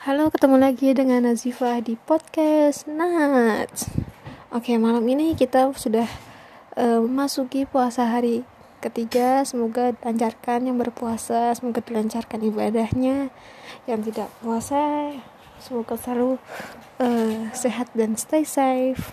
Halo, ketemu lagi dengan Nazifah di podcast Nats. Oke, malam ini kita sudah uh, memasuki puasa hari ketiga. Semoga lancarkan yang berpuasa, semoga dilancarkan ibadahnya. Yang tidak puasa, semoga selalu uh, sehat dan stay safe.